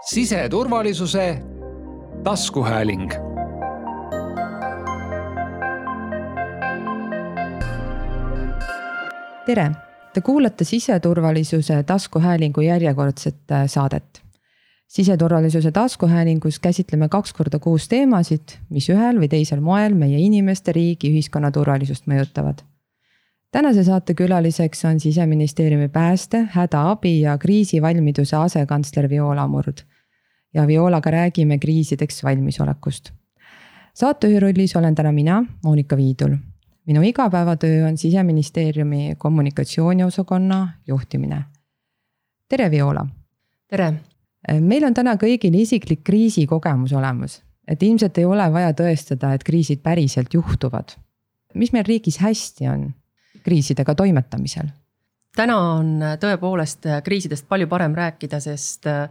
siseturvalisuse taskuhääling. tere, te kuulate siseturvalisuse taskuhäälingu järjekordset äh, saadet. siseturvalisuse taskuhäälingus käsitleme kaks korda kuus teemasid, mis ühel või teisel moel meie inimeste, riigi, ühiskonna turvalisust mõjutavad tänase saate külaliseks on siseministeeriumi pääste, hädaabi ja kriisivalmiduse asekantsler Viola Murd. ja Violaga räägime kriisideks valmisolekust. saatejuhi rollis olen täna mina, Monika Viidul. minu igapäevatöö on siseministeeriumi kommunikatsiooniosakonna juhtimine. tere, Viola. tere. meil on täna kõigil isiklik kriisikogemus olemas, et ilmselt ei ole vaja tõestada, et kriisid päriselt juhtuvad. mis meil riigis hästi on kriisidega toimetamisel? täna on tõepoolest kriisidest palju parem rääkida, sest äh,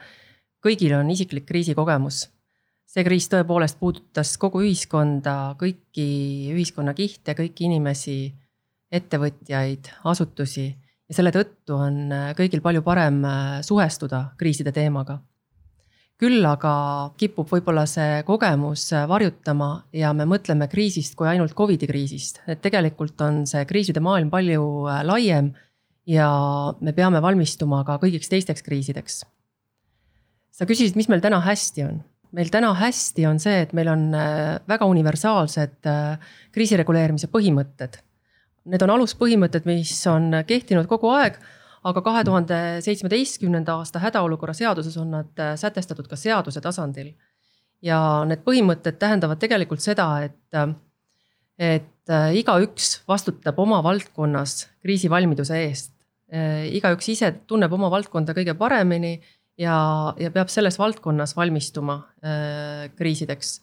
kõigil on isiklik kriisikogemus. see kriis tõepoolest puudutas kogu ühiskonda, kõiki ühiskonnakihte, kõiki inimesi, ettevõtjaid, asutusi ja selle tõttu on äh, kõigil palju parem äh, suhestuda kriiside teemaga küll aga kipub võib-olla see kogemus varjutama ja me mõtleme kriisist kui ainult Covidi kriisist, et tegelikult on see kriiside maailm palju äh, laiem. ja me peame valmistuma ka kõigiks teisteks kriisideks. sa küsisid, mis meil täna hästi on? meil täna hästi on see, et meil on äh, väga universaalsed äh, kriisireguleerimise põhimõtted. Need on aluspõhimõtted, mis on kehtinud kogu aeg aga kahe tuhande seitsmeteistkümnenda aasta hädaolukorra seaduses on nad äh, sätestatud ka seaduse tasandil. ja need põhimõtted tähendavad tegelikult seda, et, äh, et äh, igaüks vastutab oma valdkonnas kriisivalmiduse eest. igaüks ise tunneb oma valdkonda kõige paremini ja, ja peab selles valdkonnas valmistuma kriisideks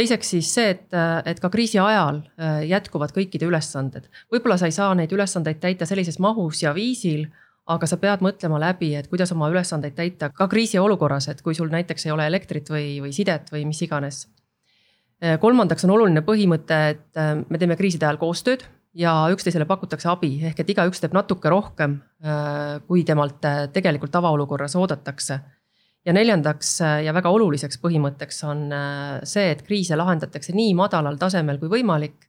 teiseks siis see, et, et ka kriisi ajal äh, jätkuvad kõikide ülesanded. võib-olla sa ei saa neid ülesandeid täita sellises mahus ja viisil, aga sa pead mõtlema läbi, et kuidas oma ülesandeid täita ka kriisiolukorras, et kui sul näiteks ei ole elektrit või, või sidet või mis iganes. Äh, kolmandaks on oluline põhimõte, et äh, me teeme kriiside ajal koostööd ja üksteisele pakutakse abi, ehk et igaüks teeb natuke rohkem, kui temalt tegelikult tavaolukorras oodatakse ja neljandaks äh, ja väga oluliseks põhimõtteks on äh, see, et kriise lahendatakse nii madalal tasemel kui võimalik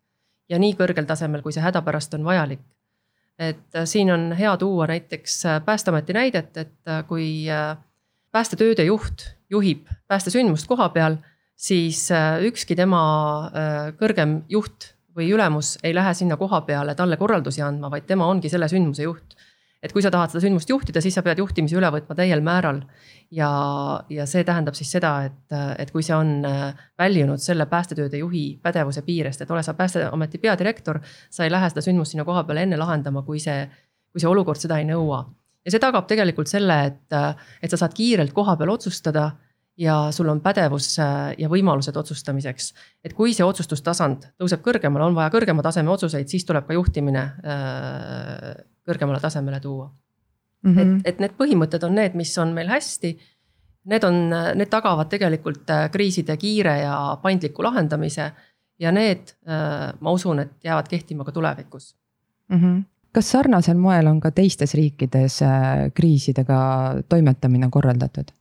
ja nii kõrgel tasemel, kui see hädapärast on vajalik. et äh, siin on hea tuua näiteks Päästeameti näidet, et kui päästetööde juht juhib päästesündmust koha peal, siis ükski tema kõrgem juht või ülemus ei lähe sinna koha peale talle korraldusi andma, vaid tema ongi selle sündmuse juht et kui sa tahad seda sündmust juhtida, siis sa pead juhtimise üle võtma täiel määral. ja, ja see tähendab siis seda, et, et kui see on äh, väljunud selle päästetööde juhi pädevuse piirest, et ole sa päästeameti peadirektor, sa ei lähe seda sündmust sinna koha peale enne lahendama, kui see, kui see olukord seda ei nõua. ja see tagab tegelikult selle, et, et sa saad kiirelt koha peal otsustada ja sul on pädevus äh, ja võimalused otsustamiseks. et kui see otsustustasand tõuseb kõrgemale, on vaja kõrgema taseme otsuseid, siis tuleb ka juhtimine äh, kõrgemale tasemele tuua mm. -hmm. et, et need põhimõtted on need, mis on meil hästi. Need on, need tagavad tegelikult äh, kriiside kiire ja paindliku lahendamise ja need, ma usun, et jäävad kehtima ka tulevikus mm. -hmm kas sarnasel moel on ka teistes riikides kriisidega toimetamine korraldatud?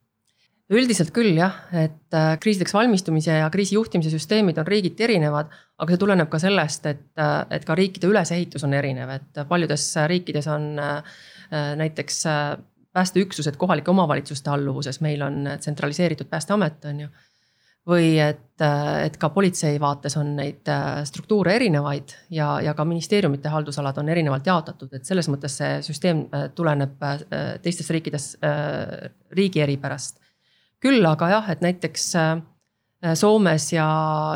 Üldiselt küll jah, et äh, kriisideks valmistumise ja kriisi juhtimise süsteemid on riigiti erinevad, aga see tuleneb ka sellest, et, äh, et ka riikide ülesehitus on erinev, et paljudes riikides on äh, näiteks päästeüksused kohalike omavalitsuste alluvuses, meil on tsentraliseeritud päästeamet, on ju. või et, et ka politsei vaates on neid struktuure erinevaid ja, ja ka ministeeriumite haldusalad on erinevalt jaotatud, et selles mõttes see süsteem tuleneb teistes riikides riigi eripärast küll aga jah, et näiteks äh, Soomes ja,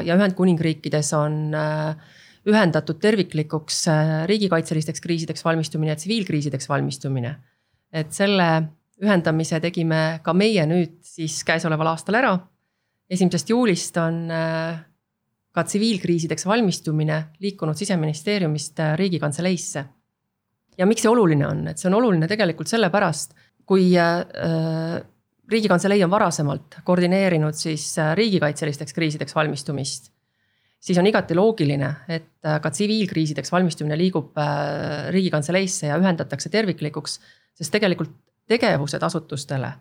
ja Ühendkuningriikides on äh, ühendatud terviklikuks äh, riigikaitselisteks kriisideks valmistumine ja tsiviilkriisideks valmistumine. et selle ühendamise tegime ka meie nüüd siis käesoleval aastal ära. esimesest juulist on ka tsiviilkriisideks valmistumine liikunud siseministeeriumist riigikantseleisse. ja miks see oluline on, et see on oluline tegelikult sellepärast, kui riigikantselei on varasemalt koordineerinud siis äh, riigikaitselisteks kriisideks valmistumist. siis on igati loogiline, et äh, ka tsiviilkriisideks valmistumine liigub äh, riigikantseleisse ja ühendatakse terviklikuks, sest tegelikult tegevused asutustele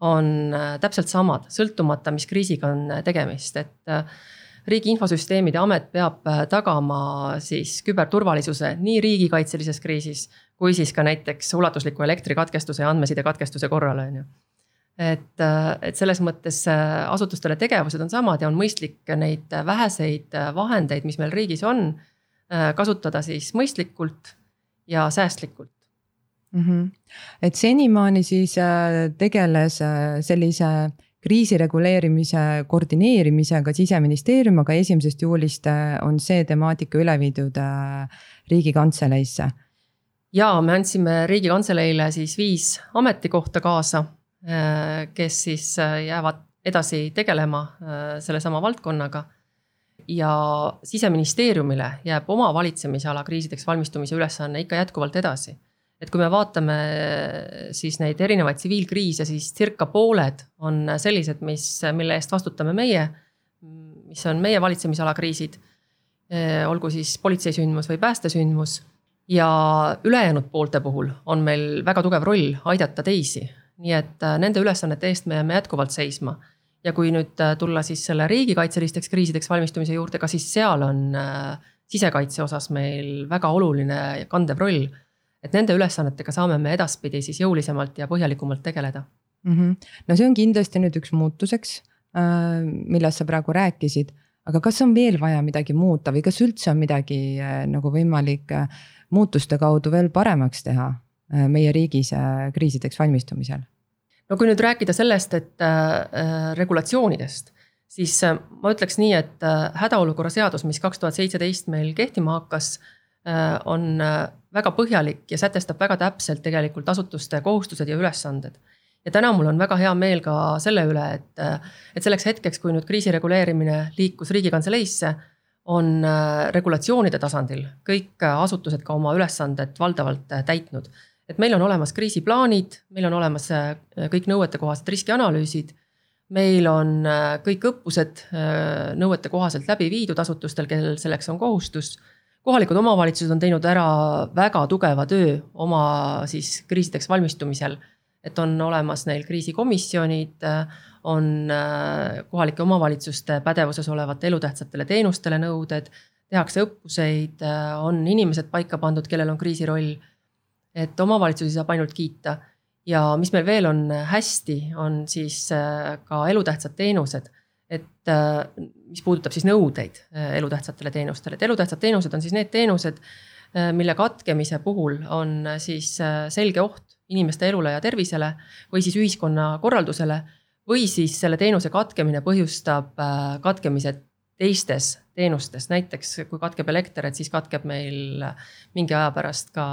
on täpselt samad, sõltumata, mis kriisiga on tegemist, et riigi Infosüsteemide Amet peab tagama siis küberturvalisuse nii riigikaitselises kriisis kui siis ka näiteks ulatusliku elektrikatkestuse ja andmesidekatkestuse korral, on ju et, et selles mõttes äh, asutustele tegevused on samad ja on mõistlik neid väheseid äh, vahendeid, mis meil riigis on, äh, kasutada siis mõistlikult ja säästlikult mm. -hmm. et senimaani siis tegeles sellise kriisireguleerimise koordineerimisega siseministeerium, aga esimesest juulist on see temaatika üle viidud riigikantseleisse ja me andsime Riigikantseleile siis viis ametikohta kaasa, äh, kes siis äh, jäävad edasi tegelema äh, sellesama valdkonnaga. ja siseministeeriumile jääb oma valitsemisala kriisideks valmistumise ülesanne ikka jätkuvalt edasi. et kui me vaatame siis neid erinevaid tsiviilkriise, siis circa pooled on sellised, mis, mille eest vastutame meie, mis on meie valitsemisala kriisid. olgu siis politseisündmus või päästesündmus ja ülejäänud poolte puhul on meil väga tugev roll aidata teisi, nii et äh, nende ülesannete eest me jääme jätkuvalt seisma. ja kui nüüd äh, tulla siis selle riigikaitselisteks kriisideks valmistumise juurde, ka siis seal on äh, sisekaitse osas meil väga oluline ja kandev roll. et nende ülesannetega saame me edaspidi siis jõulisemalt ja põhjalikumalt tegeleda mm. -hmm. no see on kindlasti nüüd üks muutuseks, millest sa praegu rääkisid aga kas on veel vaja midagi muuta või kas üldse on midagi nagu võimalik muutuste kaudu veel paremaks teha meie riigis äh, kriisideks valmistumisel? no kui nüüd rääkida sellest, et äh, regulatsioonidest, siis äh, ma ütleks nii, et äh, hädaolukorra seadus, mis kaks tuhat seitseteist meil kehtima hakkas äh,, on äh, väga põhjalik ja sätestab väga täpselt tegelikult asutuste kohustused ja ülesanded ja täna mul on väga hea meel ka selle üle, et, äh, et selleks hetkeks, kui nüüd kriisi reguleerimine liikus Riigikantseleisse on äh, regulatsioonide tasandil kõik äh, asutused ka oma ülesanded valdavalt äh, täitnud. Et meil on olemas kriisiplaanid, meil on olemas kõik nõuetekohased riskianalüüsid. meil on kõik õppused nõuetekohaselt läbi viidud asutustel, kellel selleks on kohustus. kohalikud omavalitsused on teinud ära väga tugeva töö oma siis kriisideks valmistumisel. et on olemas neil kriisikomisjonid on äh, kohalike omavalitsuste pädevuses olevate elutähtsatele teenustele nõuded, tehakse õppuseid, äh, on inimesed paika pandud, kellel on kriisiroll. Et omavalitsusi saab ainult kiita ja mis meil veel on hästi, on siis äh, ka elutähtsad teenused. et mis puudutab siis nõudeid elutähtsatele teenustele, et elutähtsad teenused on siis need teenused, mille katkemise puhul on siis selge oht inimeste elule ja tervisele või siis ühiskonna korraldusele või siis selle teenuse katkemine põhjustab äh, katkemise teistes teenustes, näiteks kui katkeb elekter, et siis katkeb meil mingi aja pärast ka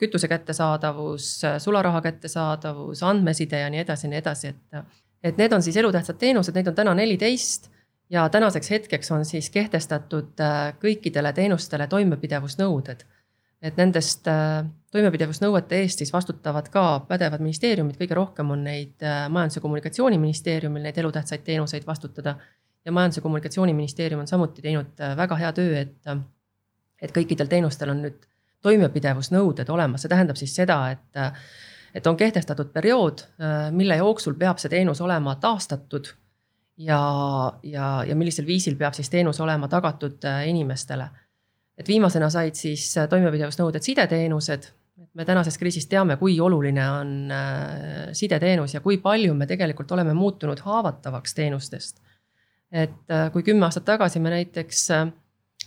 kütuse kättesaadavus, sularaha kättesaadavus, andmeside ja nii edasi ja nii edasi, et. et need on siis elutähtsad teenused, neid on täna neliteist ja tänaseks hetkeks on siis kehtestatud äh, kõikidele teenustele toimepidevusnõuded et nendest äh, toimepidevusnõuete eest siis vastutavad ka pädevad ministeeriumid, kõige rohkem on neid äh, Majandus- ja Kommunikatsiooniministeeriumil neid elutähtsaid teenuseid vastutada. Ja Majandus- ja Kommunikatsiooniministeerium on samuti teinud äh, väga hea töö, et, et kõikidel teenustel on nüüd toimepidevusnõuded olemas, see tähendab siis seda, et, et on kehtestatud periood, mille jooksul peab see teenus olema taastatud ja, ja, ja millisel viisil peab siis teenus olema tagatud inimestele et viimasena said siis äh, toimepidevusnõuded sideteenused. et me tänasest kriisist teame, kui oluline on äh, sideteenus ja kui palju me tegelikult oleme muutunud haavatavaks teenustest. Et äh, kui kümme aastat tagasi me näiteks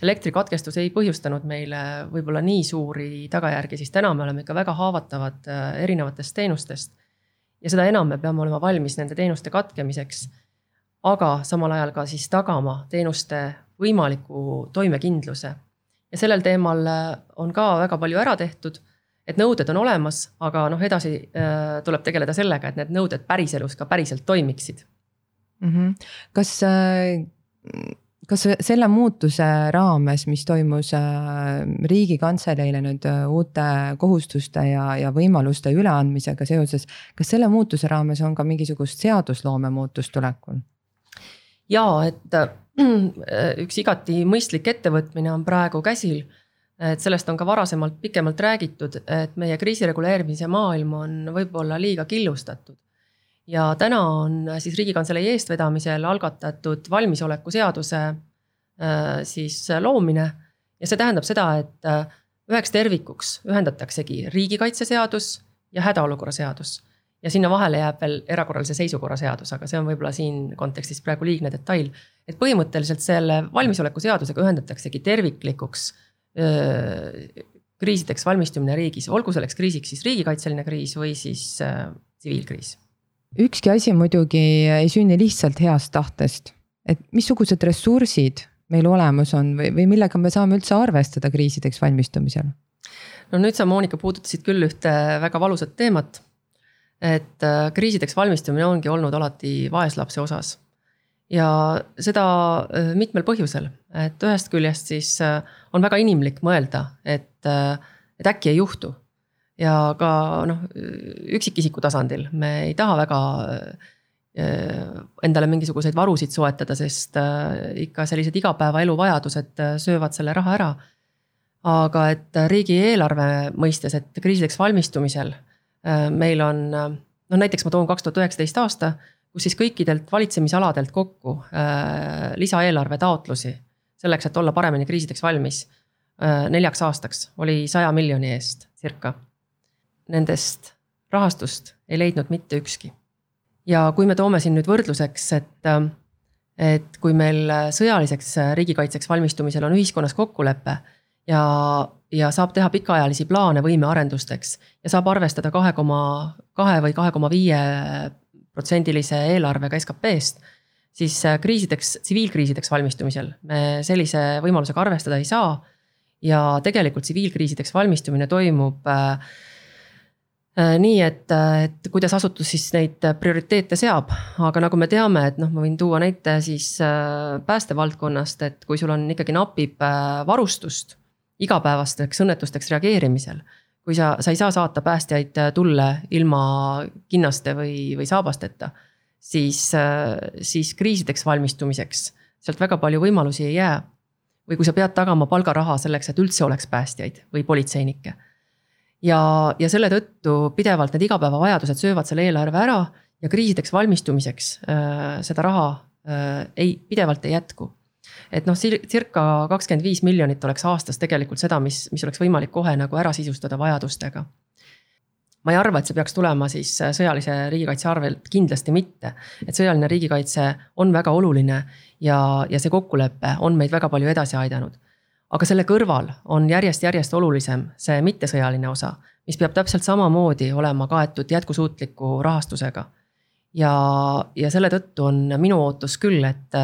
elektrikatkestus ei põhjustanud meile võib-olla nii suuri tagajärgi, siis täna me oleme ikka väga haavatavad erinevatest teenustest. ja seda enam me peame olema valmis nende teenuste katkemiseks. aga samal ajal ka siis tagama teenuste võimaliku toimekindluse ja sellel teemal äh, on ka väga palju ära tehtud. et nõuded on olemas, aga noh, edasi äh, tuleb tegeleda sellega, et need nõuded päriselus ka päriselt toimiksid mm. -hmm. kas äh, kas selle muutuse raames, mis toimus riigikantseleile nüüd uute kohustuste ja, ja võimaluste üleandmisega seoses, kas selle muutuse raames on ka mingisugust seadusloome muutust tulekul? ja et üks igati mõistlik ettevõtmine on praegu käsil. et sellest on ka varasemalt pikemalt räägitud, et meie kriisireguleerimise maailm on võib-olla liiga killustatud. Ja täna on siis Riigikantselei eestvedamisel algatatud valmisoleku seaduse siis loomine. ja see tähendab seda, et üheks tervikuks ühendataksegi riigikaitseseadus ja hädaolukorra seadus ja sinna vahele jääb veel erakorralise seisukorra seadus, aga see on võib-olla siin kontekstis praegu liigne detail. et põhimõtteliselt selle valmisoleku seadusega ühendataksegi terviklikuks öö, kriisideks valmistumine riigis, olgu selleks kriisiks siis riigikaitseline kriis või siis tsiviilkriis äh,. Ükski asi muidugi ei sünni lihtsalt heast tahtest, et missugused ressursid meil olemas on või, või millega me saame üldse arvestada kriisideks valmistumisel? no nüüd sa, Monika, puudutasid küll ühte väga valusat teemat et äh, kriisideks valmistumine ongi olnud alati vaeslapse osas. ja seda äh, mitmel põhjusel, et ühest küljest siis äh, on väga inimlik mõelda, et, et äkki ei juhtu. Ja ka noh, üksikisiku tasandil me ei taha väga endale mingisuguseid varusid soetada, sest ikka sellised igapäevaelu vajadused söövad selle raha ära. aga et riigieelarve mõistes, et kriisideks valmistumisel Äh, meil on, äh, noh näiteks ma toon kaks tuhat üheksateist aasta, kus siis kõikidelt valitsemisaladelt kokku äh, lisaeelarve taotlusi selleks, et olla paremini kriisideks valmis neljaks aastaks oli saja miljoni eest circa. Nendest rahastust ei leidnud mitte ükski. ja kui me toome siin nüüd võrdluseks, et, et kui meil sõjaliseks riigikaitseks valmistumisel on ühiskonnas kokkulepe ja ja saab teha pikaajalisi plaane võimearendusteks ja saab arvestada kahe koma kahe või kahe koma viie protsendilise eelarvega SKP-st. siis kriisideks, tsiviilkriisideks valmistumisel me sellise võimalusega arvestada ei saa. ja tegelikult tsiviilkriisideks valmistumine toimub äh nii, et, et kuidas asutus siis neid prioriteete seab, aga nagu me teame, et noh, ma võin tuua näite siis äh, päästevaldkonnast, et kui sul on ikkagi napib varustust igapäevasteks õnnetusteks reageerimisel. kui sa, sa ei saa saata päästjaid äh, tulle ilma kinnaste või, või saabasteta, siis, äh, siis kriisideks valmistumiseks sealt väga palju võimalusi ei jää. või kui sa pead tagama palgaraha selleks, et üldse oleks päästjaid või politseinikke. Ja, ja selle tõttu pidevalt need igapäevavajadused söövad selle eelarve ära ja kriisideks valmistumiseks äh, seda raha äh, ei, pidevalt ei jätku et noh, circa kakskümmend viis miljonit oleks aastas tegelikult seda, mis, mis oleks võimalik kohe nagu ära sisustada vajadustega. ma ei arva, et see peaks tulema siis äh, sõjalise riigikaitse arvelt, kindlasti mitte. et sõjaline riigikaitse on väga oluline ja, ja see kokkulepe on meid väga palju edasi aidanud. Aga selle kõrval on järjest-järjest olulisem see mittesõjaline osa, mis peab täpselt samamoodi olema kaetud jätkusuutliku rahastusega ja, ja selle tõttu on minu ootus küll, et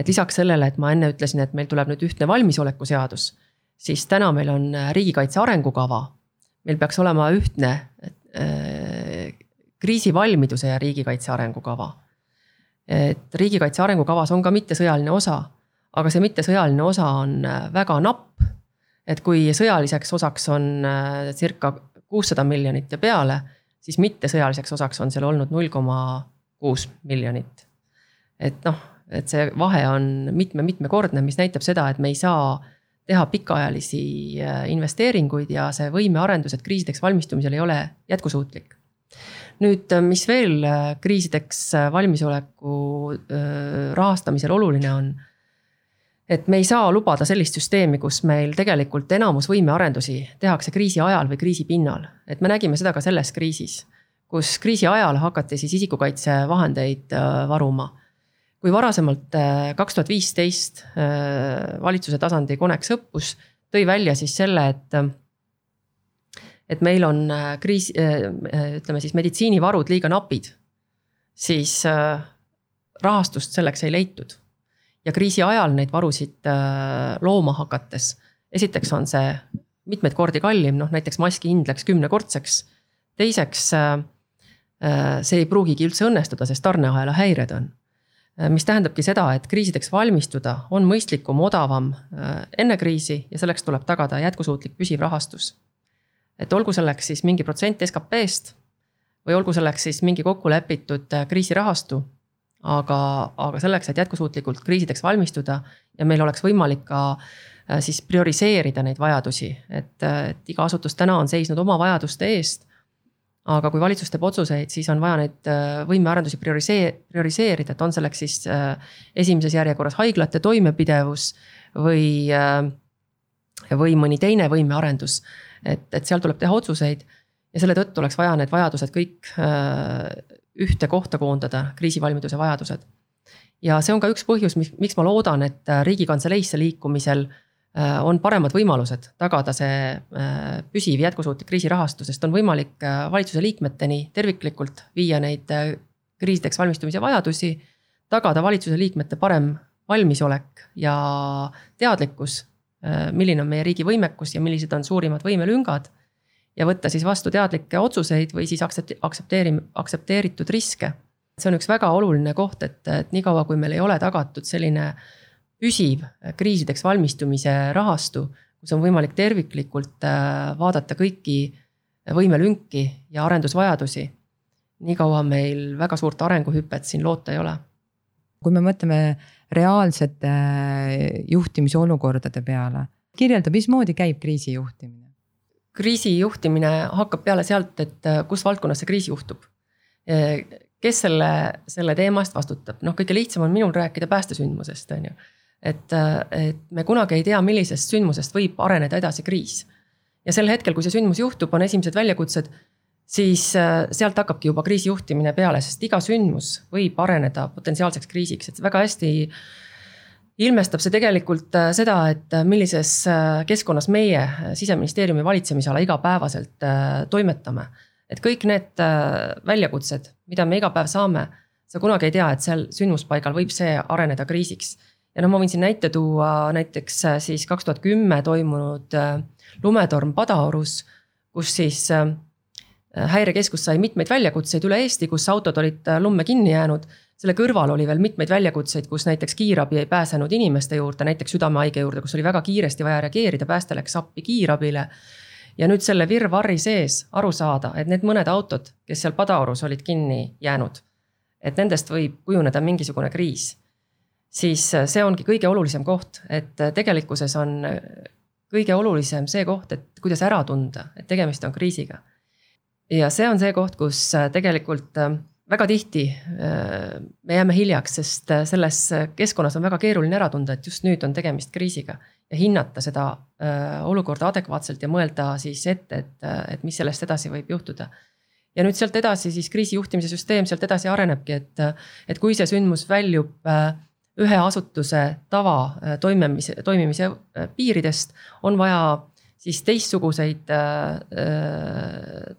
et lisaks sellele, et ma enne ütlesin, et meil tuleb nüüd ühtne valmisoleku seadus, siis täna meil on riigikaitse arengukava. meil peaks olema ühtne äh, kriisivalmiduse ja riigikaitse arengukava. et riigikaitse arengukavas on ka mittesõjaline osa, aga see mittesõjaline osa on äh, väga napp. et kui sõjaliseks osaks on äh, circa kuussada miljonit ja peale, siis mittesõjaliseks osaks on seal olnud null koma kuus miljonit. et noh et see vahe on mitme-mitmekordne, mis näitab seda, et me ei saa teha pikaajalisi äh, investeeringuid ja see võimearendused kriisideks valmistumisel ei ole jätkusuutlik. nüüd, mis veel kriisideks valmisoleku rahastamisel oluline on. Et me ei saa lubada sellist süsteemi, kus meil tegelikult enamus võimearendusi tehakse kriisi ajal või kriisi pinnal, et me nägime seda ka selles kriisis kus kriisi ajal hakati siis isikukaitsevahendeid varuma kui varasemalt äh, kaks tuhat viisteist äh, valitsuse tasandi Conex õppus tõi välja siis selle, et et meil on äh, kriis, ütleme siis meditsiinivarud liiga napid, siis rahastust selleks ei leitud. Ja kriisi ajal neid varusid looma hakates, esiteks on see mitmeid kordi kallim, noh näiteks maski hind läks kümnekordseks. teiseks, see ei pruugigi üldse õnnestuda, sest tarneahela häired on Äh, mis tähendabki seda, et kriisideks valmistuda on mõistlikum, odavam äh, enne kriisi ja selleks tuleb tagada jätkusuutlik püsiv rahastus. et olgu selleks siis mingi protsent SKP-st või olgu selleks siis mingi kokkulepitud äh, kriisirahastu. Aga, aga selleks, et jätkusuutlikult kriisideks valmistuda ja meil oleks võimalik ka siis prioriseerida neid vajadusi, et, et iga asutus täna on seisnud oma vajaduste eest aga kui valitsus teeb otsuseid, siis on vaja neid äh, võimearendusi priorisee-, prioriseerida, et on selleks siis äh, esimeses järjekorras haiglate toimepidevus või, äh, või mõni teine võimearendus. et, et seal tuleb teha otsuseid ja selle tõttu oleks vaja need vajadused kõik ühte kohta koondada, kriisivalmiduse vajadused. ja see on ka üks põhjus, miks ma loodan, et riigikantseleisse liikumisel Äh, on paremad võimalused tagada see äh, püsiv jätkusuutlik kriisirahastus, sest on võimalik äh, valitsuse liikmeteni terviklikult viia neid kriisideks valmistumise vajadusi. tagada valitsuse liikmete parem valmisolek ja teadlikkus, milline on meie riigi võimekus ja millised on suurimad võimelüngad. Ja võtta siis vastu teadlikke otsuseid või siis aktsepti-, aktsepteeri-, aktsepteeritud riske. see on üks väga oluline koht, et, et niikaua, kui meil ei ole tagatud selline püsiv kriisideks valmistumise rahastu, kus on võimalik terviklikult äh, vaadata kõiki võimelünki ja arendusvajadusi. niikaua meil väga suurt arenguhüpet siin loota ei ole. kui me mõtleme reaalsete äh, juhtimisolukordade peale, kirjelda, mismoodi käib kriisi juhtimine? Kriisi juhtimine hakkab peale sealt, et äh, kus valdkonnas see kriis juhtub. kes selle, selle teema eest vastutab, noh, kõige lihtsam on minul rääkida päästesündmusest, on ju et, et me kunagi ei tea, millisest sündmusest võib areneda edasi kriis. ja sel hetkel, kui see sündmus juhtub, on esimesed väljakutsed, siis äh, sealt hakkabki juba kriisi juhtimine peale, sest iga sündmus võib areneda potentsiaalseks kriisiks, et väga hästi ilmestab see tegelikult äh, seda, et äh, millises keskkonnas meie siseministeeriumi valitsemisala igapäevaselt toimetame. et kõik need väljakutsed, mida me iga päev saame, sa kunagi ei tea, et seal sündmuspaigal võib see areneda kriisiks ja noh, ma võin siin näite tuua näiteks äh, siis kaks tuhat kümme toimunud äh, lumetorm Padaorus, kus siis äh, häirekeskus sai mitmeid väljakutseid üle Eesti, kus autod olid lumme kinni jäänud. selle kõrval oli veel mitmeid väljakutseid, kus näiteks kiirabi ei pääsenud inimeste juurde, näiteks südamehaige juurde, kus oli väga kiiresti vaja reageerida, pääste läks appi kiirabile. ja nüüd selle virvarri sees aru saada, et need mõned autod, kes seal Padaorus olid kinni jäänud, et nendest võib kujuneda mingisugune kriis siis äh, see ongi kõige olulisem koht, et äh, tegelikkuses on äh, kõige olulisem see koht, et kuidas ära tunda, et tegemist on kriisiga. Ja see on see koht, kus tegelikult väga tihti me jääme hiljaks, sest selles keskkonnas on väga keeruline ära tunda, et just nüüd on tegemist kriisiga. ja hinnata seda olukorda adekvaatselt ja mõelda siis ette, et, et mis sellest edasi võib juhtuda ja nüüd sealt edasi siis kriisijuhtimise süsteem sealt edasi arenebki, et, et kui see sündmus väljub äh, ühe asutuse tava äh, toimimise, toimimise äh, piiridest on vaja siis teistsuguseid, äh,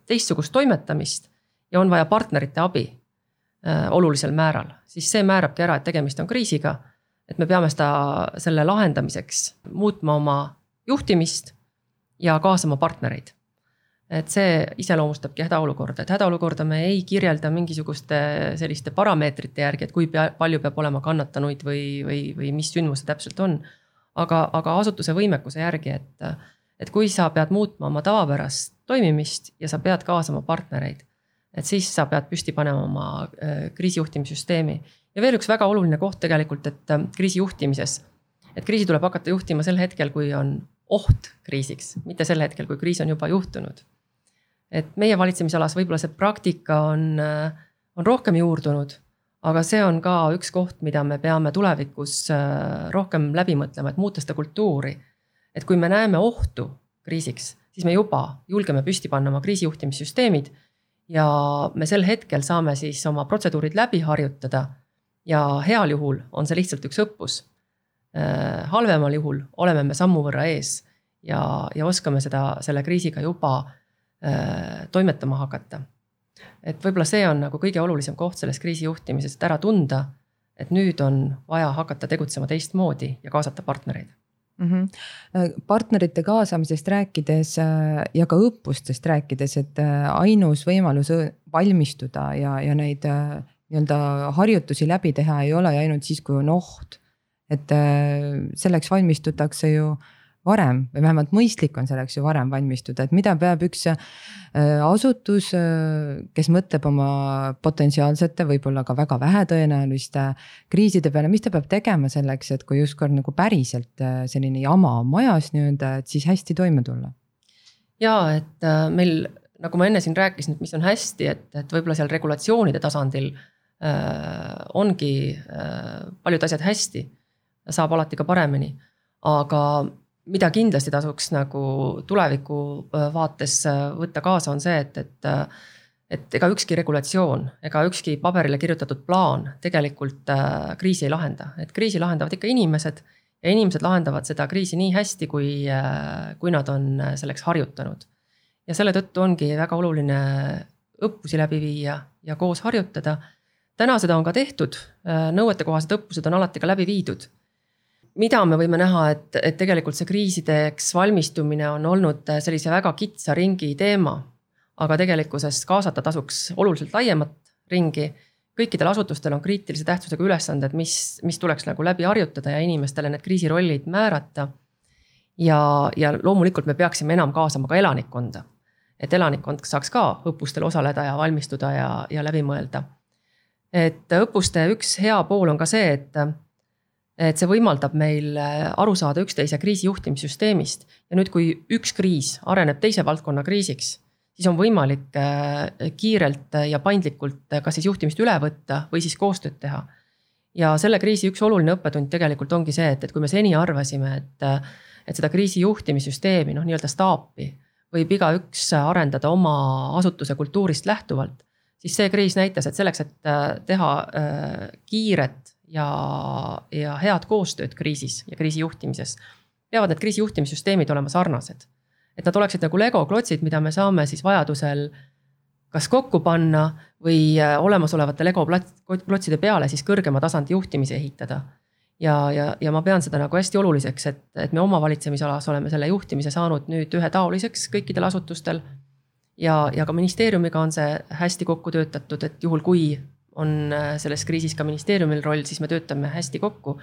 teistsugust toimetamist ja on vaja partnerite abi olulisel määral, siis see määrabki ära, et tegemist on kriisiga. et me peame seda, selle lahendamiseks muutma oma juhtimist ja kaasama partnereid et see iseloomustabki hädaolukorda, et hädaolukorda me ei kirjelda mingisuguste selliste parameetrite järgi, et kui pea, palju peab olema kannatanuid või, või, või mis sündmus see täpselt on. aga, aga asutuse võimekuse järgi, et, et kui sa pead muutma oma tavapärast toimimist ja sa pead kaasama partnereid, et siis sa pead püsti panema oma äh, kriisijuhtimissüsteemi. ja veel üks väga oluline koht tegelikult, et äh, kriisijuhtimises, et kriisi tuleb hakata juhtima sel hetkel, kui on oht kriisiks, mitte sel hetkel, kui kriis on juba juhtunud et meie valitsemisalas võib-olla see praktika on, äh, on rohkem juurdunud. aga see on ka üks koht, mida me peame tulevikus rohkem läbi mõtlema, et muuta seda kultuuri. Et kui me näeme ohtu kriisiks, siis me juba julgeme püsti panna oma kriisijuhtimissüsteemid. ja me sel hetkel saame siis oma protseduurid läbi harjutada. ja heal juhul on see lihtsalt üks õppus. Äh, halvemal juhul oleme me sammu võrra ees ja, ja oskame seda, selle kriisiga juba Äh, toimetama hakata. et võib-olla see on nagu kõige olulisem koht selles kriisi juhtimises, et ära tunda, et nüüd on vaja hakata tegutsema teistmoodi ja kaasata partnereid mm. -hmm. partnerite kaasamisest rääkides äh, ja ka õppustest rääkides, et ainus võimalus valmistuda ja, ja neid nii-öelda harjutusi läbi teha ei ole ainult siis, kui on oht. et selleks valmistutakse ju varem või vähemalt mõistlik on selleks ju varem valmistuda, et mida peab üks äh, asutus, äh, kes mõtleb oma potentsiaalsete, võib-olla ka väga vähetõenäoliste kriiside peale, mis ta peab tegema selleks, et kui ükskord nagu päriselt äh, selline jama on majas nii-öelda, et siis hästi toime tulla? ja et meil nagu ma enne siin rääkisin, et mis on hästi, et, et võib-olla seal regulatsioonide tasandil äh, ongi äh, paljud asjad hästi. saab alati ka paremini, aga mida kindlasti tasuks nagu tuleviku äh, vaates äh, võtta kaasa, on see, et, et äh, et ega ükski regulatsioon ega ükski paberile kirjutatud plaan tegelikult äh, kriisi ei lahenda, et kriisi lahendavad ikka inimesed. ja inimesed lahendavad seda kriisi nii hästi, kui äh,, kui nad on selleks harjutanud. ja selle tõttu ongi väga oluline õppusi läbi viia ja koos harjutada. täna seda on ka tehtud nõuetekohased õppused on alati ka läbi viidud mida me võime näha, et, et tegelikult see kriisideks valmistumine on olnud sellise väga kitsa ringi teema aga tegelikkuses kaasata tasuks oluliselt laiemat ringi. kõikidel asutustel on kriitilise tähtsusega ülesanded, mis, mis tuleks nagu läbi harjutada ja inimestele need kriisirollid määrata. ja, ja loomulikult me peaksime enam kaasama ka elanikkonda. et elanikkond saaks ka õppustel osaleda ja valmistuda ja, ja läbi mõelda. et õppuste üks hea pool on ka see, et et see võimaldab meil aru saada üksteise kriisijuhtimissüsteemist ja nüüd, kui üks kriis areneb teise valdkonna kriisiks siis on võimalik äh, kiirelt ja paindlikult äh, kas siis juhtimist üle võtta või siis koostööd teha. ja selle kriisi üks oluline õppetund tegelikult ongi see, et, et kui me seni arvasime, et, äh, et seda kriisi juhtimissüsteemi, noh nii-öelda staapi võib igaüks arendada oma asutuse kultuurist lähtuvalt, siis see kriis näitas, et selleks, et teha kiiret ja, ja head koostööd kriisis ja kriisi juhtimises, peavad need kriisi juhtimissüsteemid olema sarnased et nad oleksid nagu Lego klotsid, mida me saame siis vajadusel kas kokku panna või äh, olemasolevate Lego klotside peale siis kõrgema tasandi juhtimisi ehitada. ja, ja, ja ma pean seda nagu hästi oluliseks, et, et me oma valitsemisalas oleme selle juhtimise saanud nüüd ühetaoliseks kõikidel asutustel. ja, ja ka ministeeriumiga on see hästi kokku töötatud, et juhul, kui on äh, selles kriisis ka ministeeriumil roll, siis me töötame hästi kokku.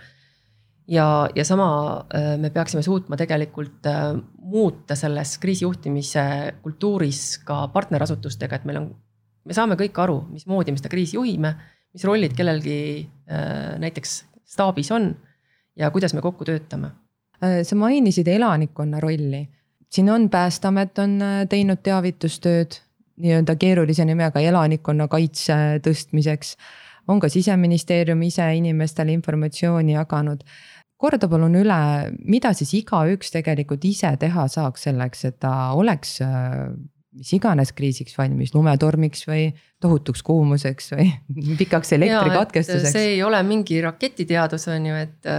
Ja, ja sama äh, me peaksime suutma tegelikult äh, muuta selles kriisijuhtimise kultuuris ka partnerasutustega, et meil on, me saame kõik aru, mismoodi me seda kriisi juhime, mis rollid kellelgi näiteks staabis on ja kuidas me kokku töötame. sa mainisid elanikkonna rolli, siin on Päästeamet on teinud teavitustööd nii-öelda keerulise nimega elanikkonnakaitse tõstmiseks on ka siseministeerium ise inimestele informatsiooni jaganud korda palun üle, mida siis igaüks tegelikult ise teha saaks selleks, et ta oleks äh, mis iganes kriisiks valmis, lumetormiks või tohutuks kuumuseks või pikaks elektrikatkestuseks. see ei ole mingi raketiteadus, on ju, et,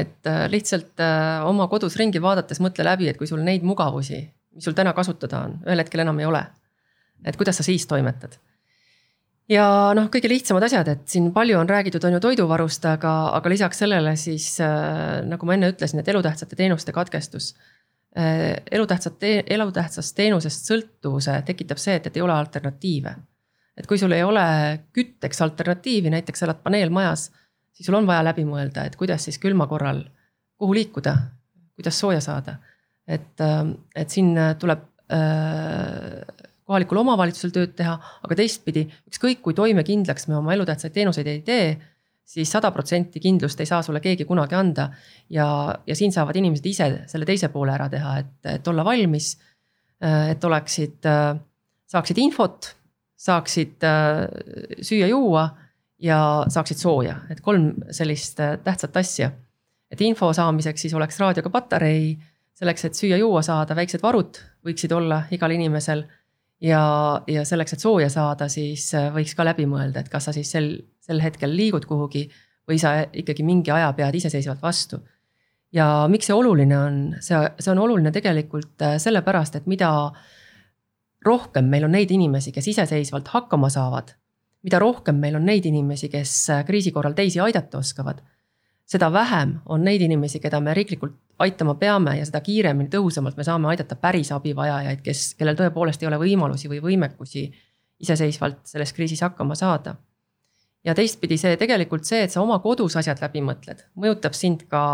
et äh, lihtsalt äh, oma kodus ringi vaadates mõtle läbi, et kui sul neid mugavusi, mis sul täna kasutada on, ühel hetkel enam ei ole. Et kuidas sa siis toimetad ja noh, kõige lihtsamad asjad, et siin palju on räägitud, on ju toiduvarust, aga, aga lisaks sellele siis äh, nagu ma enne ütlesin, et elutähtsate teenuste katkestus äh,. elutähtsat elutähtsast teenusest sõltuvuse tekitab see, et, et ei ole alternatiive. et kui sul ei ole kütteks alternatiivi, näiteks elad paneelmajas, siis sul on vaja läbi mõelda, et kuidas siis külma korral, kuhu liikuda, kuidas sooja saada. et, äh, et siin tuleb äh, kohalikul omavalitsusel tööd teha, aga teistpidi, ükskõik kui toimekindlaks me oma elutähtsaid teenuseid ei tee, siis sada protsenti kindlust ei saa sulle keegi kunagi anda. ja, ja siin saavad inimesed ise selle teise poole ära teha, et, et olla valmis, et oleksid, saaksid infot, saaksid süüa-juua ja saaksid sooja, et kolm sellist tähtsat asja. et info saamiseks siis oleks raadioga patarei, selleks, et süüa-juua saada, väiksed varud võiksid olla igal inimesel ja, ja selleks, et sooja saada, siis äh, võiks ka läbi mõelda, et kas sa siis sel, sel hetkel liigud kuhugi või sa ikkagi mingi aja pead iseseisvalt vastu. ja miks see oluline on, see, see on oluline tegelikult äh, sellepärast, et mida rohkem meil on neid inimesi, kes iseseisvalt hakkama saavad, mida rohkem meil on neid inimesi, kes äh, kriisi korral teisi aidata oskavad seda vähem on neid inimesi, keda me riiklikult aitama peame ja seda kiiremini, tõhusamalt me saame aidata päris abivajajaid, kes, kellel tõepoolest ei ole võimalusi või võimekusi iseseisvalt selles kriisis hakkama saada. ja teistpidi see tegelikult see, et sa oma kodus asjad läbi mõtled, mõjutab sind ka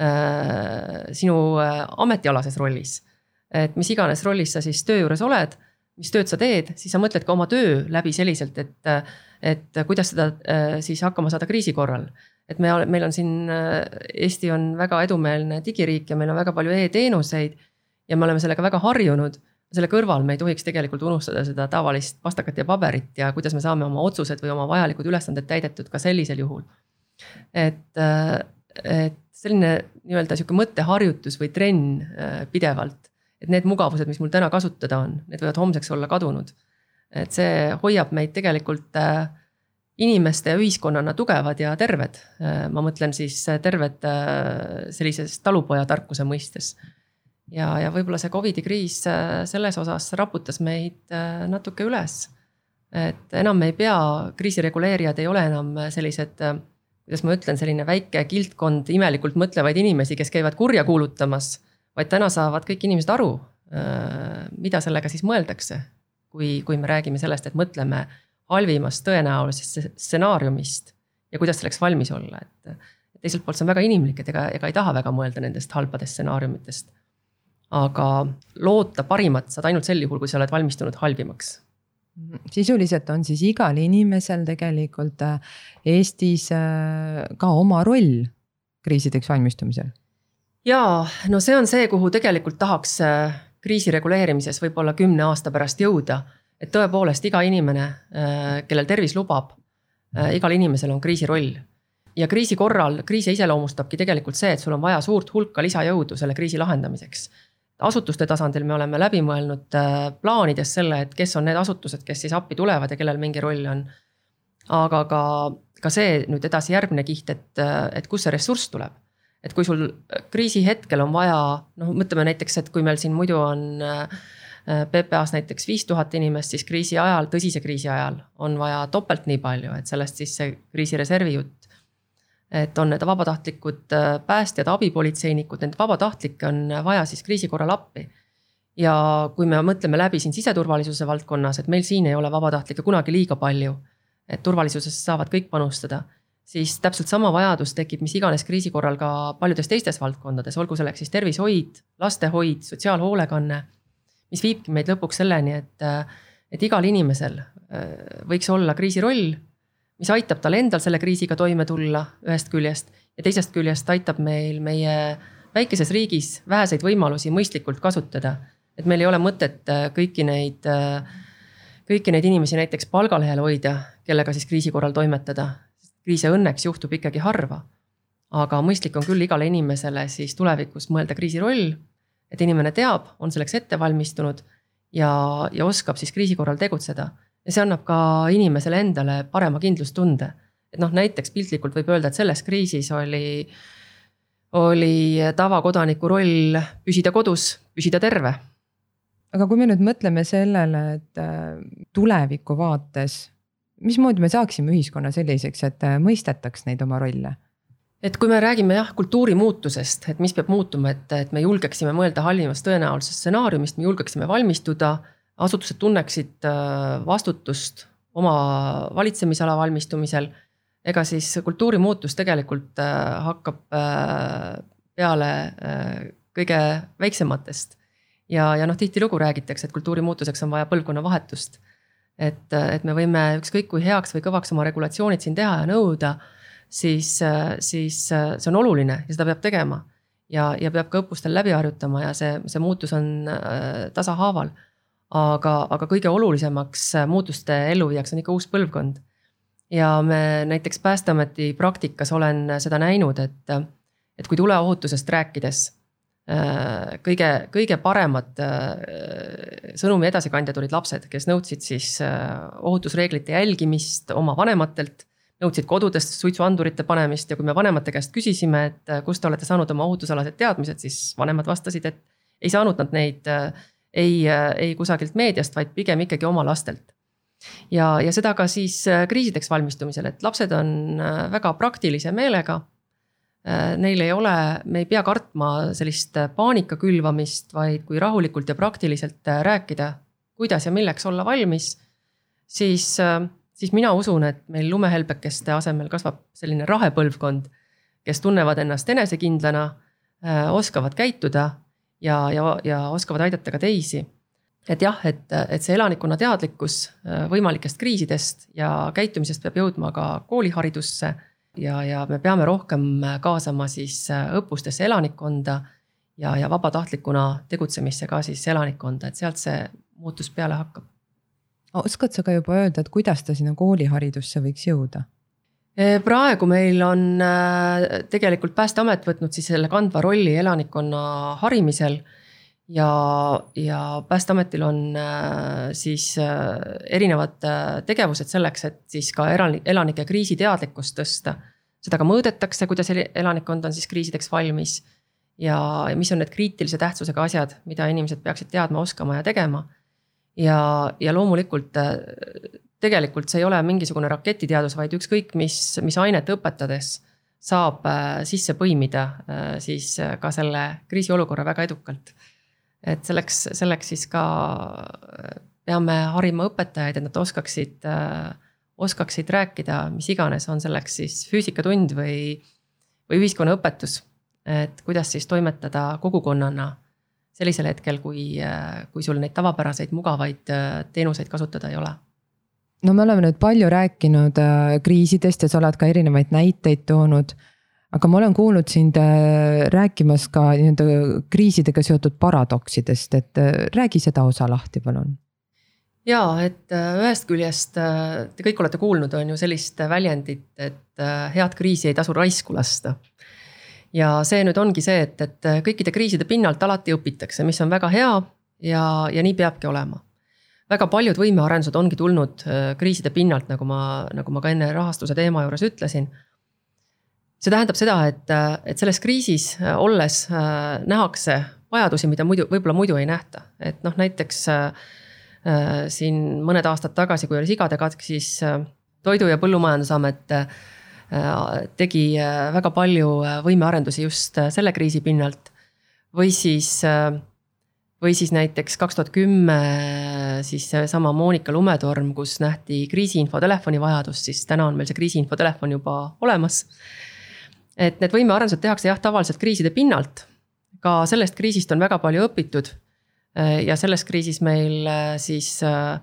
äh, sinu äh, ametialases rollis. et mis iganes rollis sa siis töö juures oled, mis tööd sa teed, siis sa mõtled ka oma töö läbi selliselt, et, et kuidas seda äh, siis hakkama saada kriisi korral et me, meil on siin, äh, Eesti on väga edumeelne digiriik ja meil on väga palju e-teenuseid. ja me oleme sellega väga harjunud, selle kõrval me ei tohiks tegelikult unustada seda tavalist pastakat ja paberit ja kuidas me saame oma otsused või oma vajalikud ülesanded täidetud ka sellisel juhul. et, et selline nii-öelda sihuke mõtteharjutus või trenn pidevalt, et need mugavused, mis mul täna kasutada on, need võivad homseks olla kadunud. et see hoiab meid tegelikult äh, inimeste ja ühiskonnana tugevad ja terved. ma mõtlen siis terved äh, sellises talupojatarkuse mõistes. ja, ja võib-olla see Covidi kriis äh, selles osas raputas meid äh, natuke üles. et enam ei pea, kriisireguleerijad ei ole enam sellised, kuidas ma ütlen, selline väike kildkond imelikult mõtlevaid inimesi, kes käivad kurja kuulutamas. vaid täna saavad kõik inimesed aru, mida sellega siis mõeldakse. kui, kui me räägime sellest, et mõtleme halvimast tõenäolisest stsenaariumist ja kuidas selleks valmis olla, et. teiselt poolt see on väga inimlik, et ega, ega ei taha väga mõelda nendest halbadest stsenaariumitest. aga loota parimat saad ainult sel juhul, kui sa oled valmistunud halvimaks sisuliselt on siis igal inimesel tegelikult äh, Eestis äh, ka oma roll kriisideks valmistumisel. ja no see on see, kuhu tegelikult tahaks äh, kriisi reguleerimises võib-olla kümne aasta pärast jõuda et tõepoolest iga inimene, äh, kellel tervis lubab, äh, igal inimesel on kriisi roll. ja kriisi korral, kriisi iseloomustabki tegelikult see, et sul on vaja suurt hulka lisajõudu selle kriisi lahendamiseks. asutuste tasandil me oleme läbi mõelnud äh, plaanides selle, et kes on need asutused, kes siis appi tulevad ja kellel mingi roll on. aga ka, ka see nüüd edasi järgmine kiht, et, et kust see ressurss tuleb et kui sul kriisi hetkel on vaja, noh, mõtleme näiteks, et kui meil siin muidu on Äh, PPA-s näiteks viis tuhat inimest, siis kriisi ajal, tõsise kriisi ajal on vaja topelt nii palju, et sellest siis see kriisireservi jutt. et on need vabatahtlikud äh, päästjad, abipolitseinikud, neid vabatahtlikke on vaja siis kriisi korral appi. ja kui me mõtleme läbi siin siseturvalisuse valdkonnas, et meil siin ei ole vabatahtlikke kunagi liiga palju. et turvalisusesse saavad kõik panustada siis täpselt sama vajadus tekib mis iganes kriisi korral ka paljudes teistes valdkondades, olgu selleks siis tervishoid, lastehoid, sotsiaalhoolekanne mis viibki meid lõpuks selleni, et, et igal inimesel äh, võiks olla kriisi roll, mis aitab tal endal selle kriisiga toime tulla ühest küljest ja teisest küljest aitab meil meie väikeses riigis väheseid võimalusi mõistlikult kasutada. et meil ei ole mõtet äh, kõiki neid, äh, kõiki neid inimesi näiteks palgalehel hoida, kellega siis kriisi korral toimetada. kriise õnneks juhtub ikkagi harva. aga mõistlik on küll igale inimesele siis tulevikus mõelda kriisi roll et inimene teab, on selleks ette valmistunud ja, ja oskab siis kriisi korral tegutseda. ja see annab ka inimesele endale parema kindlustunde. et noh, näiteks piltlikult võib öelda, et selles kriisis oli, oli tavakodaniku roll püsida kodus, püsida terve. aga kui me nüüd mõtleme sellele, et äh, tuleviku vaates, mismoodi me saaksime ühiskonna selliseks, et äh, mõistetaks neid oma rolle et kui me räägime jah, kultuuri muutusest, et mis peab muutuma, et, et me julgeksime mõelda halvimast tõenäolisest stsenaariumist, me julgeksime valmistuda. asutused tunneksid äh, vastutust oma valitsemisala valmistumisel. ega siis kultuuri muutus tegelikult äh, hakkab äh, peale kõige väiksematest. ja, ja noh, tihtilugu räägitakse, et kultuuri muutuseks on vaja põlvkonnavahetust. et, et me võime ükskõik kui heaks või kõvaks oma regulatsioonid siin teha ja nõuda siis, siis see on oluline ja seda peab tegema. ja, ja peab ka õppustel läbi harjutama ja see, see muutus on äh, tasahaaval. aga, aga kõige olulisemaks muutuste elluviijaks on ikka uus põlvkond. ja me näiteks Päästeameti praktikas olen seda näinud, et, et kui tuleohutusest rääkides äh, kõige, kõige paremad äh, sõnumi edasikandjad olid lapsed, kes nõudsid siis ohutusreeglite jälgimist oma vanematelt nõudsid kodudest suitsuandurite panemist ja kui me vanemate käest küsisime, et äh, kust te olete saanud oma ohutusalased teadmised, siis vanemad vastasid, et ei saanud nad neid äh, ei, äh, ei kusagilt meediast, vaid pigem ikkagi oma lastelt. ja, ja seda ka siis kriisideks valmistumisel, et lapsed on väga praktilise meelega. Neil ei ole, me ei pea kartma sellist paanika külvamist, vaid kui rahulikult ja praktiliselt rääkida, kuidas ja milleks olla valmis, siis siis mina usun, et meil lumehelbekeste asemel kasvab selline rahepõlvkond, kes tunnevad ennast enesekindlana, äh, oskavad käituda ja, ja, ja oskavad aidata ka teisi. et jah, et, et see elanikkonna teadlikkus äh, võimalikest kriisidest ja käitumisest peab jõudma ka kooliharidusse. ja, ja me peame rohkem kaasama siis äh, õppustesse elanikkonda ja, ja vabatahtlikuna tegutsemisse ka siis elanikkonda, et sealt see muutus peale hakkab. Oskad sa ka juba öelda, et kuidas ta sinna kooliharidusse võiks jõuda? praegu meil on tegelikult Päästeamet võtnud siis selle kandva rolli elanikkonna harimisel ja, ja Päästeametil on siis erinevad tegevused selleks, et siis ka elanike kriisiteadlikkust tõsta. seda ka mõõdetakse, kuidas elanikkond on siis kriisideks valmis. ja, ja mis on need kriitilise tähtsusega asjad, mida inimesed peaksid teadma, oskama ja tegema ja, ja loomulikult äh, tegelikult see ei ole mingisugune raketiteadus, vaid ükskõik mis, mis ainet õpetades saab äh, sisse põimida äh, siis ka selle kriisiolukorra väga edukalt. et selleks, selleks siis ka peame harima õpetajaid, et nad oskaksid, oskaksid rääkida, mis iganes, on selleks siis füüsikatund või, või ühiskonnaõpetus. et kuidas siis toimetada kogukonnana sellisel hetkel, kui, kui sul neid tavapäraseid mugavaid äh, teenuseid kasutada ei ole no me oleme nüüd palju rääkinud äh, kriisidest ja sa oled ka erinevaid näiteid toonud. aga ma olen kuulnud sind äh, rääkimas ka nii-öelda kriisidega seotud paradoksidest, et räägi seda osa lahti, palun. ja, et ühest küljest te kõik olete kuulnud, on ju sellist väljendit, et head kriisi ei tasu raisku lasta ja see nüüd ongi see, et, et kõikide kriiside pinnalt alati õpitakse, mis on väga hea ja, ja nii peabki olema. väga paljud võimearendused ongi tulnud äh, kriiside pinnalt, nagu ma, nagu ma ka enne rahastuse teema juures ütlesin. see tähendab seda, et, et selles kriisis äh, olles äh, nähakse vajadusi, mida muidu, võib-olla muidu ei nähta, et noh, näiteks äh, siin mõned aastad tagasi, kui oli sigade katk, siis äh, Toidu- ja Põllumajandusamet äh, Äh, tegi äh, väga palju äh, võimearendusi just selle kriisi pinnalt. või siis, või siis näiteks kaks tuhat kümme siis seesama Monika lumetorm, kus nähti kriisiinfotelefoni vajadust, siis täna on meil see kriisiinfotelefon juba olemas. et need võimearendused tehakse jah, tavaliselt kriiside pinnalt. ka sellest kriisist on väga palju õpitud. ja selles kriisis meil siis äh,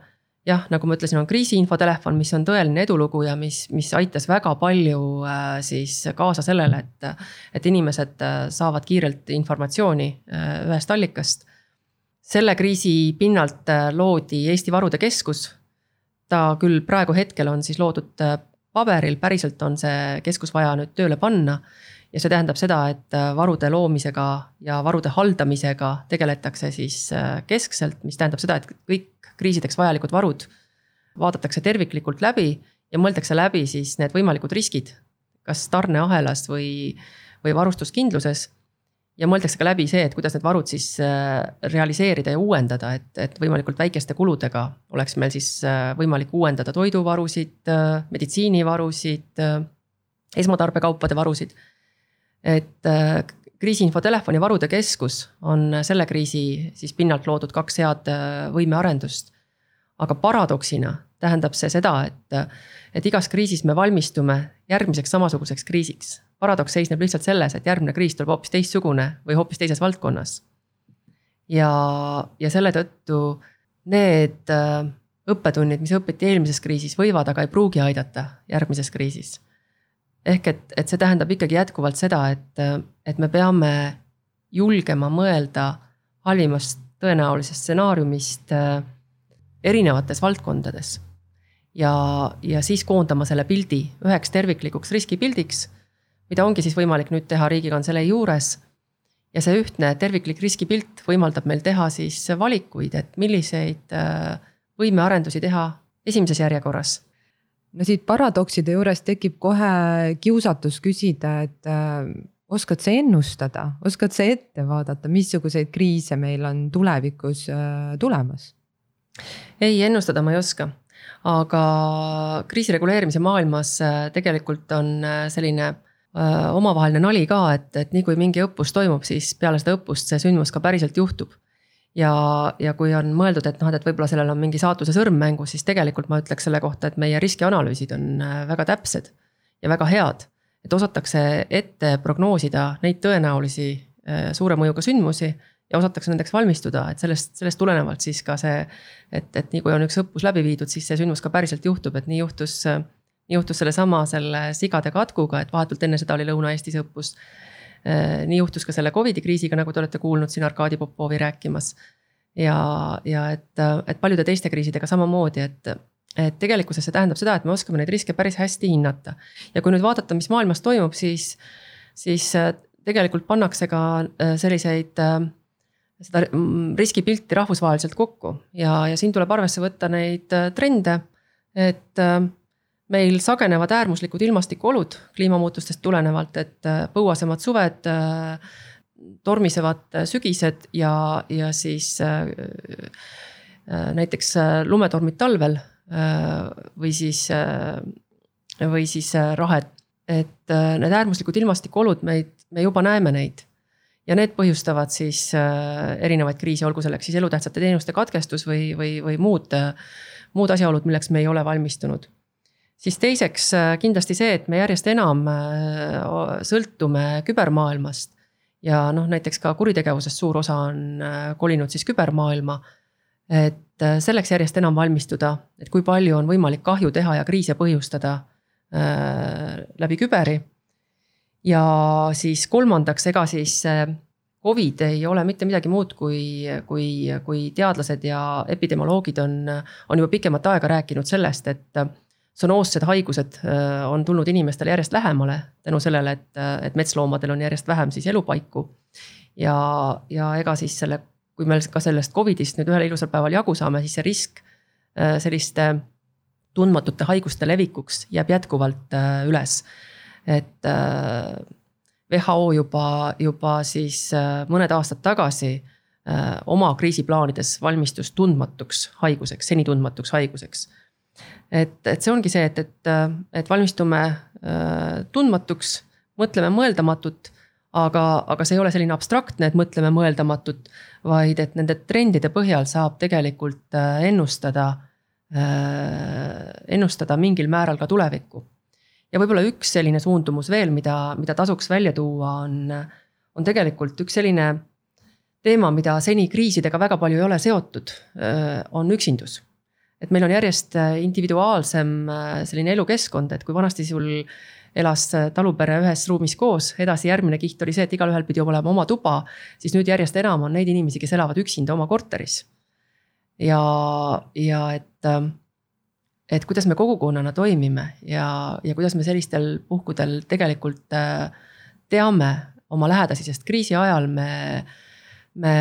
jah, nagu ma ütlesin, on kriisiinfotelefon, mis on tõeline edulugu ja mis, mis aitas väga palju äh, siis kaasa sellele, et. et inimesed äh, saavad kiirelt informatsiooni äh, ühest allikast. selle kriisi pinnalt loodi Eesti Varude Keskus. ta küll praegu hetkel on siis loodud paberil, päriselt on see keskus vaja nüüd tööle panna ja see tähendab seda, et varude loomisega ja varude haldamisega tegeletakse siis keskselt, mis tähendab seda, et kõik kriisideks vajalikud varud vaadatakse terviklikult läbi ja mõeldakse läbi siis need võimalikud riskid. kas tarneahelas või, või varustuskindluses. ja mõeldakse ka läbi see, et kuidas need varud siis äh, realiseerida ja uuendada, et, et võimalikult väikeste kuludega oleks meil siis äh, võimalik uuendada toiduvarusid, äh, meditsiinivarusid, esmatarbekaupade varusid. Et kriisiinfotelefoni varude keskus on selle kriisi siis pinnalt loodud kaks head äh, võimearendust. aga paradoksina tähendab see seda, et, et igas kriisis me valmistume järgmiseks samasuguseks kriisiks. paradoks seisneb lihtsalt selles, et järgmine kriis tuleb hoopis teistsugune või hoopis teises valdkonnas. ja, ja selle tõttu need äh, õppetunnid, mis õpiti eelmises kriisis, võivad, aga ei pruugi aidata järgmises kriisis ehk et, et see tähendab ikkagi jätkuvalt seda, et, et me peame julgema mõelda halvimast tõenäolisest stsenaariumist äh, erinevates valdkondades. ja, ja siis koondama selle pildi üheks terviklikuks riskipildiks, mida ongi siis võimalik nüüd teha Riigikantselei juures. ja see ühtne terviklik riskipilt võimaldab meil teha siis valikuid, et milliseid äh, võimearendusi teha esimeses järjekorras no siit paradokside juures tekib kohe kiusatus küsida, et äh, oskad sa ennustada, oskad sa ette vaadata, missuguseid kriise meil on tulevikus äh, tulemas? ei, ennustada ma ei oska, aga kriisireguleerimise maailmas äh, tegelikult on äh, selline äh, omavaheline nali ka, et, et nii kui mingi õppus toimub, siis peale seda õppust see sündmus ka päriselt juhtub ja, ja kui on mõeldud, et noh, et võib-olla sellel on mingi saatuse sõrm mängus, siis tegelikult ma ütleks selle kohta, et meie riskianalüüsid on äh, väga täpsed ja väga head. et osatakse ette prognoosida neid tõenäolisi äh, suure mõjuga sündmusi ja osatakse nendeks valmistuda, et sellest, sellest tulenevalt siis ka see. et, et nii kui on üks õppus läbi viidud, siis see sündmus ka päriselt juhtub, et nii juhtus, nii juhtus sellesama selle sigade katkuga, et vahetult enne seda oli Lõuna-Eestis õppus nii juhtus ka selle Covidi kriisiga, nagu te olete kuulnud siin Arkadi Popovi rääkimas. ja, ja et, et paljude teiste kriisidega samamoodi, et, et tegelikkuses see tähendab seda, et me oskame neid riske päris hästi hinnata. ja kui nüüd vaadata, mis maailmas toimub, siis, siis tegelikult pannakse ka selliseid seda riskipilti rahvusvaheliselt kokku ja, ja siin tuleb arvesse võtta neid trende, et meil sagenevad äärmuslikud ilmastikuolud kliimamuutustest tulenevalt, et äh, põuasemad suved, äh, tormisevad sügised ja, ja siis äh, näiteks lumetormid talvel või siis, või siis rahed. et need äärmuslikud ilmastikuolud meid, me juba näeme neid ja need põhjustavad siis erinevaid kriise, olgu selleks siis elutähtsate teenuste katkestus või, või, või muud, muud asjaolud, milleks me ei ole valmistunud siis teiseks äh, kindlasti see, et me järjest enam äh, sõltume kübermaailmast. ja noh, näiteks ka kuritegevusest suur osa on äh, kolinud siis kübermaailma. et selleks järjest enam valmistuda, et kui palju on võimalik kahju teha ja kriise põhjustada läbi küberi. ja siis kolmandaks, ega siis Covid ei ole mitte midagi muud, kui, kui, kui teadlased ja epidemioloogid on, on juba pikemat aega rääkinud sellest, et zoonoossed haigused äh, on tulnud inimestele järjest lähemale tänu sellele, et, äh, et metsloomadel on järjest vähem siis elupaiku. ja, ja ega siis selle, kui me ka sellest Covidist nüüd ühel ilusal päeval jagu saame, siis see risk äh, selliste tundmatute haiguste levikuks jääb jätkuvalt üles. et WHO juba, juba siis mõned aastad tagasi oma kriisiplaanides valmistus tundmatuks haiguseks, seni tundmatuks haiguseks et, et see ongi see, et, et, et valmistume äh, tundmatuks, mõtleme mõeldamatut. aga, aga see ei ole selline abstraktne, et mõtleme mõeldamatut, vaid et nende trendide põhjal saab tegelikult äh, ennustada, äh, ennustada mingil määral ka tulevikku. ja võib-olla üks selline suundumus veel, mida, mida tasuks välja tuua, on, on tegelikult üks selline teema, mida seni kriisidega väga palju ei ole seotud, on üksindus et meil on järjest äh, individuaalsem äh, selline elukeskkond, et kui vanasti sul elas äh, talupere ühes ruumis koos, edasi järgmine kiht oli see, et igalühel pidi olema oma tuba. siis nüüd järjest enam on neid inimesi, kes elavad üksinda oma korteris. ja, ja et, et kuidas me kogukonnana toimime ja, ja kuidas me sellistel puhkudel tegelikult teame oma lähedasi, sest kriisi ajal me, me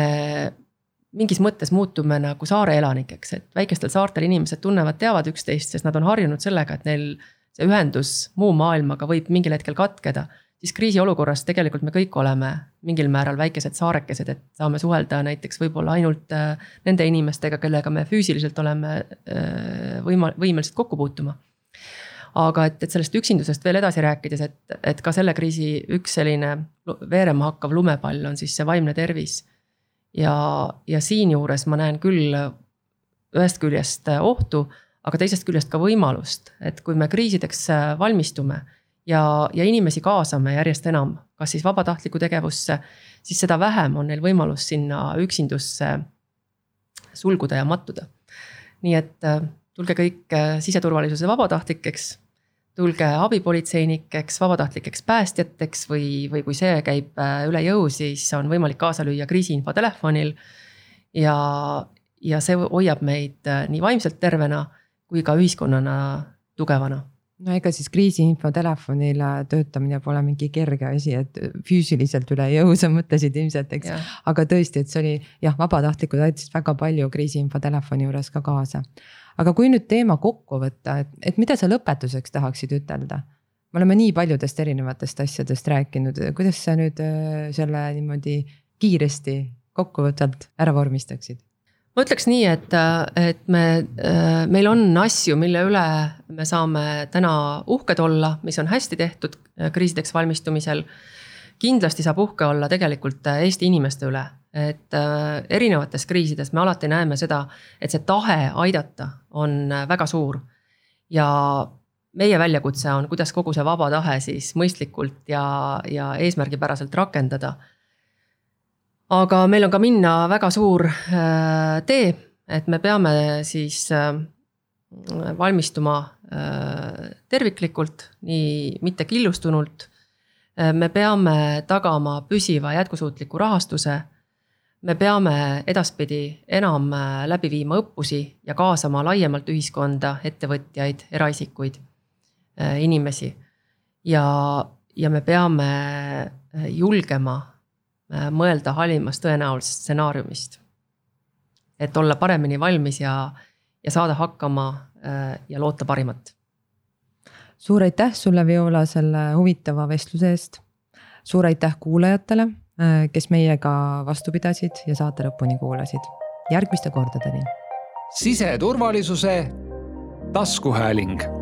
mingis mõttes muutume nagu saare elanikeks, et väikestel saartel inimesed tunnevad, teavad üksteist, sest nad on harjunud sellega, et neil see ühendus muu maailmaga võib mingil hetkel katkeda. siis kriisiolukorras tegelikult me kõik oleme mingil määral väikesed saarekesed, et saame suhelda näiteks võib-olla ainult äh, nende inimestega, kellega me füüsiliselt oleme äh, võima-, võimelised kokku puutuma aga et, et sellest üksindusest veel edasi rääkides, et, et ka selle kriisi üks selline veerema hakkav lumepall on siis see vaimne tervis ja, ja siinjuures ma näen küll ühest küljest ohtu, aga teisest küljest ka võimalust, et kui me kriisideks valmistume ja, ja inimesi kaasame järjest enam, kas siis vabatahtlikku tegevusse, siis seda vähem on neil võimalus sinna üksindusse sulguda ja mattuda. nii et tulge kõik siseturvalisuse vabatahtlikeks tulge abipolitseinikeks, vabatahtlikeks päästjateks või, või kui see käib äh, üle jõu, siis on võimalik kaasa lüüa kriisiinfo telefonil. ja, ja see hoiab meid äh, nii vaimselt tervena kui ka ühiskonnana tugevana no ega siis kriisiinfo telefonil töötamine pole mingi kerge asi, et füüsiliselt üle jõu sa mõtlesid ilmselt, eks. aga tõesti, et see oli jah, vabatahtlikud aitasid väga palju kriisiinfo telefoni juures ka kaasa aga kui nüüd teema kokku võtta, et, et mida sa lõpetuseks tahaksid ütelda? me oleme nii paljudest erinevatest asjadest rääkinud, kuidas sa nüüd äh, selle niimoodi kiiresti kokkuvõtvalt ära vormistaksid? Ma ütleks nii, et, et me, äh, meil on asju, mille üle me saame täna uhked olla, mis on hästi tehtud äh, kriisideks valmistumisel. kindlasti saab uhke olla tegelikult Eesti inimeste üle, et äh, erinevates kriisides me alati näeme seda, et see tahe aidata on äh, väga suur. ja meie väljakutse on, kuidas kogu see vaba tahe siis mõistlikult ja, ja eesmärgipäraselt rakendada. Aga meil on ka minna väga suur äh, tee, et me peame siis valmistuma terviklikult, nii mitte killustunult me peame tagama püsiva jätkusuutliku rahastuse. me peame edaspidi enam läbi viima õppusi ja kaasama laiemalt ühiskonda ettevõtjaid, eraisikuid, inimesi. ja, ja me peame julgema mõelda halimast tõenäolisest stsenaariumist. et olla paremini valmis ja, ja saada hakkama ja loota parimat suur aitäh sulle, Viola, selle huvitava vestluse eest. suur aitäh kuulajatele, äh, kes meiega vastu pidasid ja saate lõpuni kuulasid. järgmiste kordadeni. siseturvalisuse taskuhääling